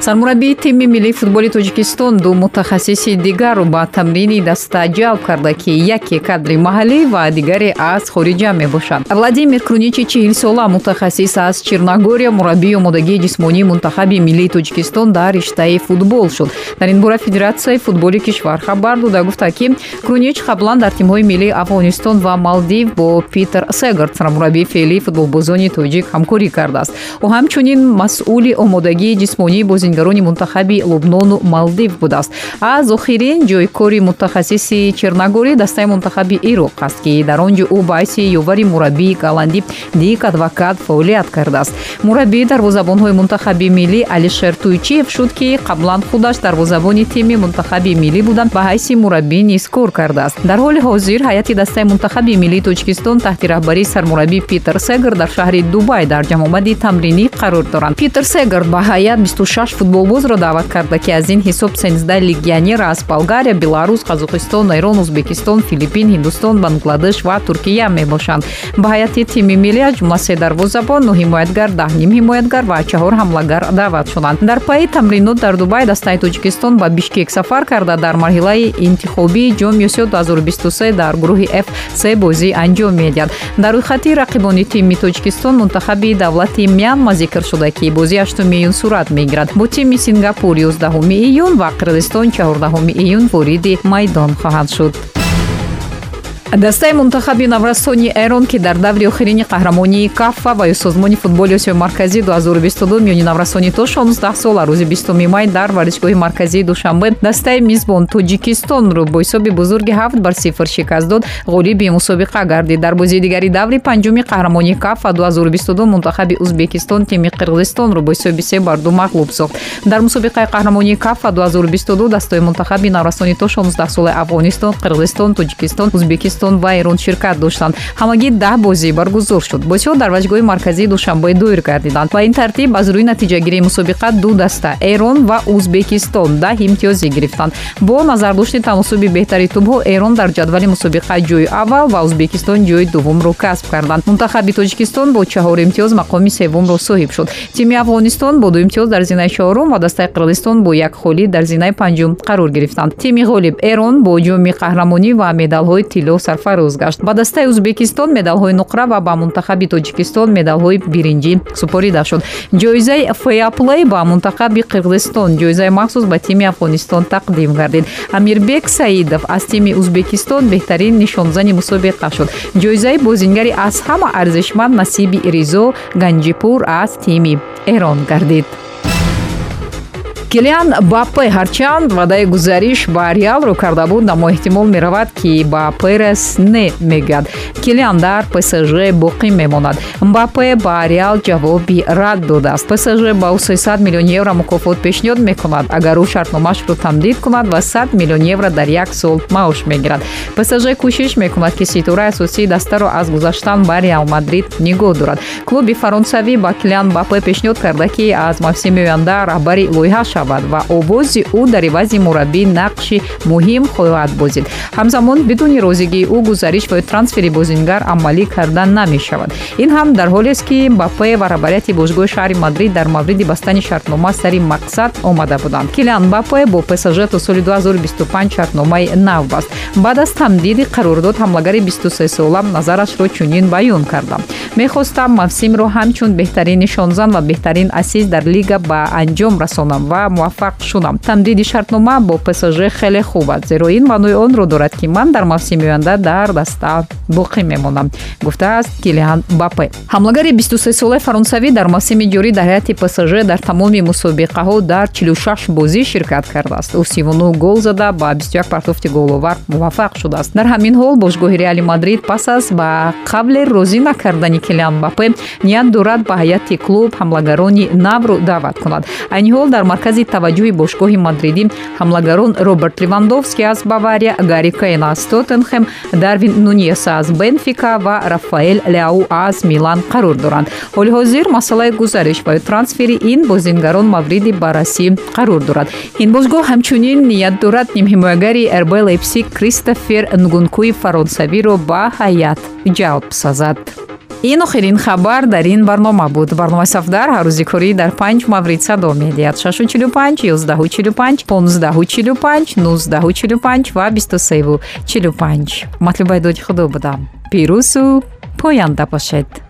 сармураббии тими миллии футболи тоҷикистон ду мутахассиси дигарро ба тамрини даста ҷалб карда ки яке кадри маҳаллӣ ва дигаре аз хориҷа мебошад. Владимир круничи чилсола мутахассис аз черногория мураббии омодагии ҷисмонии мунтахаби миллии тоҷикистон дар риштаи футбол шуд. Дар ин бора федератсияи футболи кишвар хабар дода гуфта ки крунич қаблан дар тимҳои миллии афғонистон ва малдив бо питер сегард сармураббии феълии футболбозони тоҷик ҳамкорӣ кардааст. Ӯ ҳамчунин масъули омодагии ҷисмонии бози бозингарони мунтахаби лубнону малдив будааст. Аз охирин ҷойкори мутахассиси черногорӣ дастаи мунтахаби ироқ аст ки дар он ҷо ӯ ба ҳайси ёвари мураббии голландӣ дик адвокат фаъолият кардааст. Мураббии дарвозабонҳои мунтахаби миллӣ алишер туйчиев шуд ки қаблан худаш дарвозабони тими мунтахаби миллӣ буда ба ҳайси мураббӣ низ кор кардааст. Дар ҳоли ҳозир ҳайати дастаи мунтахаби миллии тоҷикистон таҳти раҳбарии сармураббӣ питер сегер дар шаҳри дубай дар ҷамъомади тамринӣ қарор доранд. Питер сегер ба ҳайат 26 футболбозро даъват карда ки аз ин ҳисоб сенздаҳ легионер аз болгария беларус қазоқистон эрон узбекистон филиппин ҳиндустон бангладеш ва туркия мебошанд. Ба ҳайати тими миллӣ аз ҷумла се дарвозабон ну ҳимоятгар даҳ ним ҳимоятгар ва чаҳор ҳамлагар даъват шуданд. Дар пайи тамринот дар дубай дастаи тоҷикистон ба бишкек сафар карда дар марҳилаи интихобии ҷоми осиё 2023 дар гурӯҳи f се бозӣ анҷом медиҳад. Дар рӯйхати рақибони тими тоҷикистон мунтахаби давлати мянма зикр шуда ки бозии 8 июн сурат мегирад. Бо тими сингапур 11 июн ва қирғизистон 14 июн вориди майдон хоҳад шуд дастаи мунтахаби наврастони эрон ки дар даври охирини қаҳрамонии кафа ва созмони футболи осиёи марказӣ 2022 миёни наврастони то 16 сола рӯзи 20 май дар варзишгоҳи марказии душанбе дастаи мизбон тоҷикистонро бо ҳисоби бузурги 7 бар сифр шикаст дод. Ғолиби мусобиқа гардид. Дар бозии дигари даври панҷуми қаҳрамонии кафа 2022 мунтахаби узбекистон тими қирғизистонро бо ҳисоби се бар ду мағлуб сохт. Дар мусобиқаи қаҳрамонии кафа 2022 дастаи мунтахаби наврастони то 16 солаи афғонистон қирғизистон тоҷикистон узбекистон торкистон ва эрон ширкат доштанд. Ҳамагӣ даҳ бозӣ баргузор шуд. Бозиҳо дар ваҷгоҳи марказии душанбе доир гардиданд ба ин тартиб аз рӯи натиҷагирии мусобиқа ду даста эрон ва узбекистон даҳ имтиёзӣ гирифтанд. Бо назардошти таносуби беҳтари тӯбҳо эрон дар ҷадвали мусобиқа ҷойи аввал ва узбекистон ҷойи дуввумро касб карданд. Мунтахаби тоҷикистон бо чаҳор имтиёз мақоми севумро соҳиб шуд. Тими афғонистон бо ду имтиёз дар зинаи чаҳорум ва дастаи қирғизистон бо як холӣ дар зинаи панҷум қарор гирифтанд. Тими ғолиб эрон бо ҷоми қаҳрамонӣ ва медалҳои тилло сарфароз гашт ба дастаи ӯзбекистон медалҳои нуқра ва ба мунтахаби тоҷикистон медалҳои биринҷӣ супорида шуд. Ҷоизаи феаплей ба мунтахаби қирғизистон ҷоизаи махсус ба тими афғонистон тақдим гардид. Амирбек саидов аз тими ӯзбекистон беҳтарин нишонзани мусобиқа шуд. Ҷоизаи бозингари аз ҳама арзишманд насиби ризо ганҷипур аз тими эрон гардид килиан бапе ҳарчанд ваъдаи гузариш ба реалро карда буд аммо эҳтимол меравад ки ба перес не мегӯяд килиан дар псж боқӣ мемонад. Мбапе ба реал ҷавоби рад додааст. Псж ба ӯ 300 миллион евро мукофот пешниҳод мекунад. Агар ӯ шартномаашро тамдид кунад ва 100 миллион евро дар як сол маош мегирад. Псж кӯшиш мекунад ки ситораи асосии дастаро аз гузаштан ба реал мадрид нигоҳ дорад. Клуби фаронсавӣ ба килиан бапе пешниҳод карда ки аз мавсими оянда раҳбари лоиҳа шавад ва овози ӯ дар ивази мураббӣ нақши муҳим хоҳад бозид. Ҳамзамон бидуни розигии ӯ гузариш ва трансфери бозингар амалӣ карда намешавад. Ин ҳам дар ҳолест ки бапе ва раҳбарияти бошгоҳи шаҳри мадрид дар мавриди бастани шартнома сари мақсад омада буданд. Килиан бапе бо псж то соли 2025 шартномаи нав баст. Баъд аз тамдиди қарордод ҳамлагари 23сола назарашро чунин баён карда мехостам мавсимро ҳамчун беҳтарин нишонзан ва беҳтарин асист дар лига ба анҷом расонам ва муваффақ шудам тамдиди шартнома бо псж хеле хуб аст. Зеро ин маънои онро дорад ки ман дар мавсими оянда дар даста боқӣ мемонам гуфтааст килиан бапе ҳамлагари 23солаи фаронсавӣ дар мавсими ҷорӣ дар ҳайати псж дар тамоми мусобиқаҳо дар 46 бозӣ ширкат кардааст ӯ 39 гол зада ба 21 партофти головар муваффақ шудааст. Дар ҳамин ҳол бошгоҳи реали мадрид пас аз ба қабле розӣ накардани килиан бапе ният дорад ба ҳайати клуб ҳамлагарони навро даъват кунад. Айни ҳол дар маркази таваҷҷӯҳи бошгоҳи мадридӣ ҳамлагарон роберт левандовский аз бавария гари кейн аз тоттенхем дарвин нунес аз бенфика ва рафаэл ляу аз милан қарор доранд. Ҳоли ҳозир масъалаи гузариш ва трансфери ин бозингарон мавриди баррасӣ қарор дорад. Ин бозгоҳ ҳамчунин ният дорад нимҳимоягари рб лейпсиг кристофер нгункуи фаронсавиро ба ҳайат ҷалб сазад ин охирин хабар дар ин барнома буд. Барномаи сафдар ҳаррӯзи корӣ дар панҷ маврид садо медиҳад. 645 145 1545 1945 ва 2345 матлубаи доди худо будам. Пирӯзу поянда бошед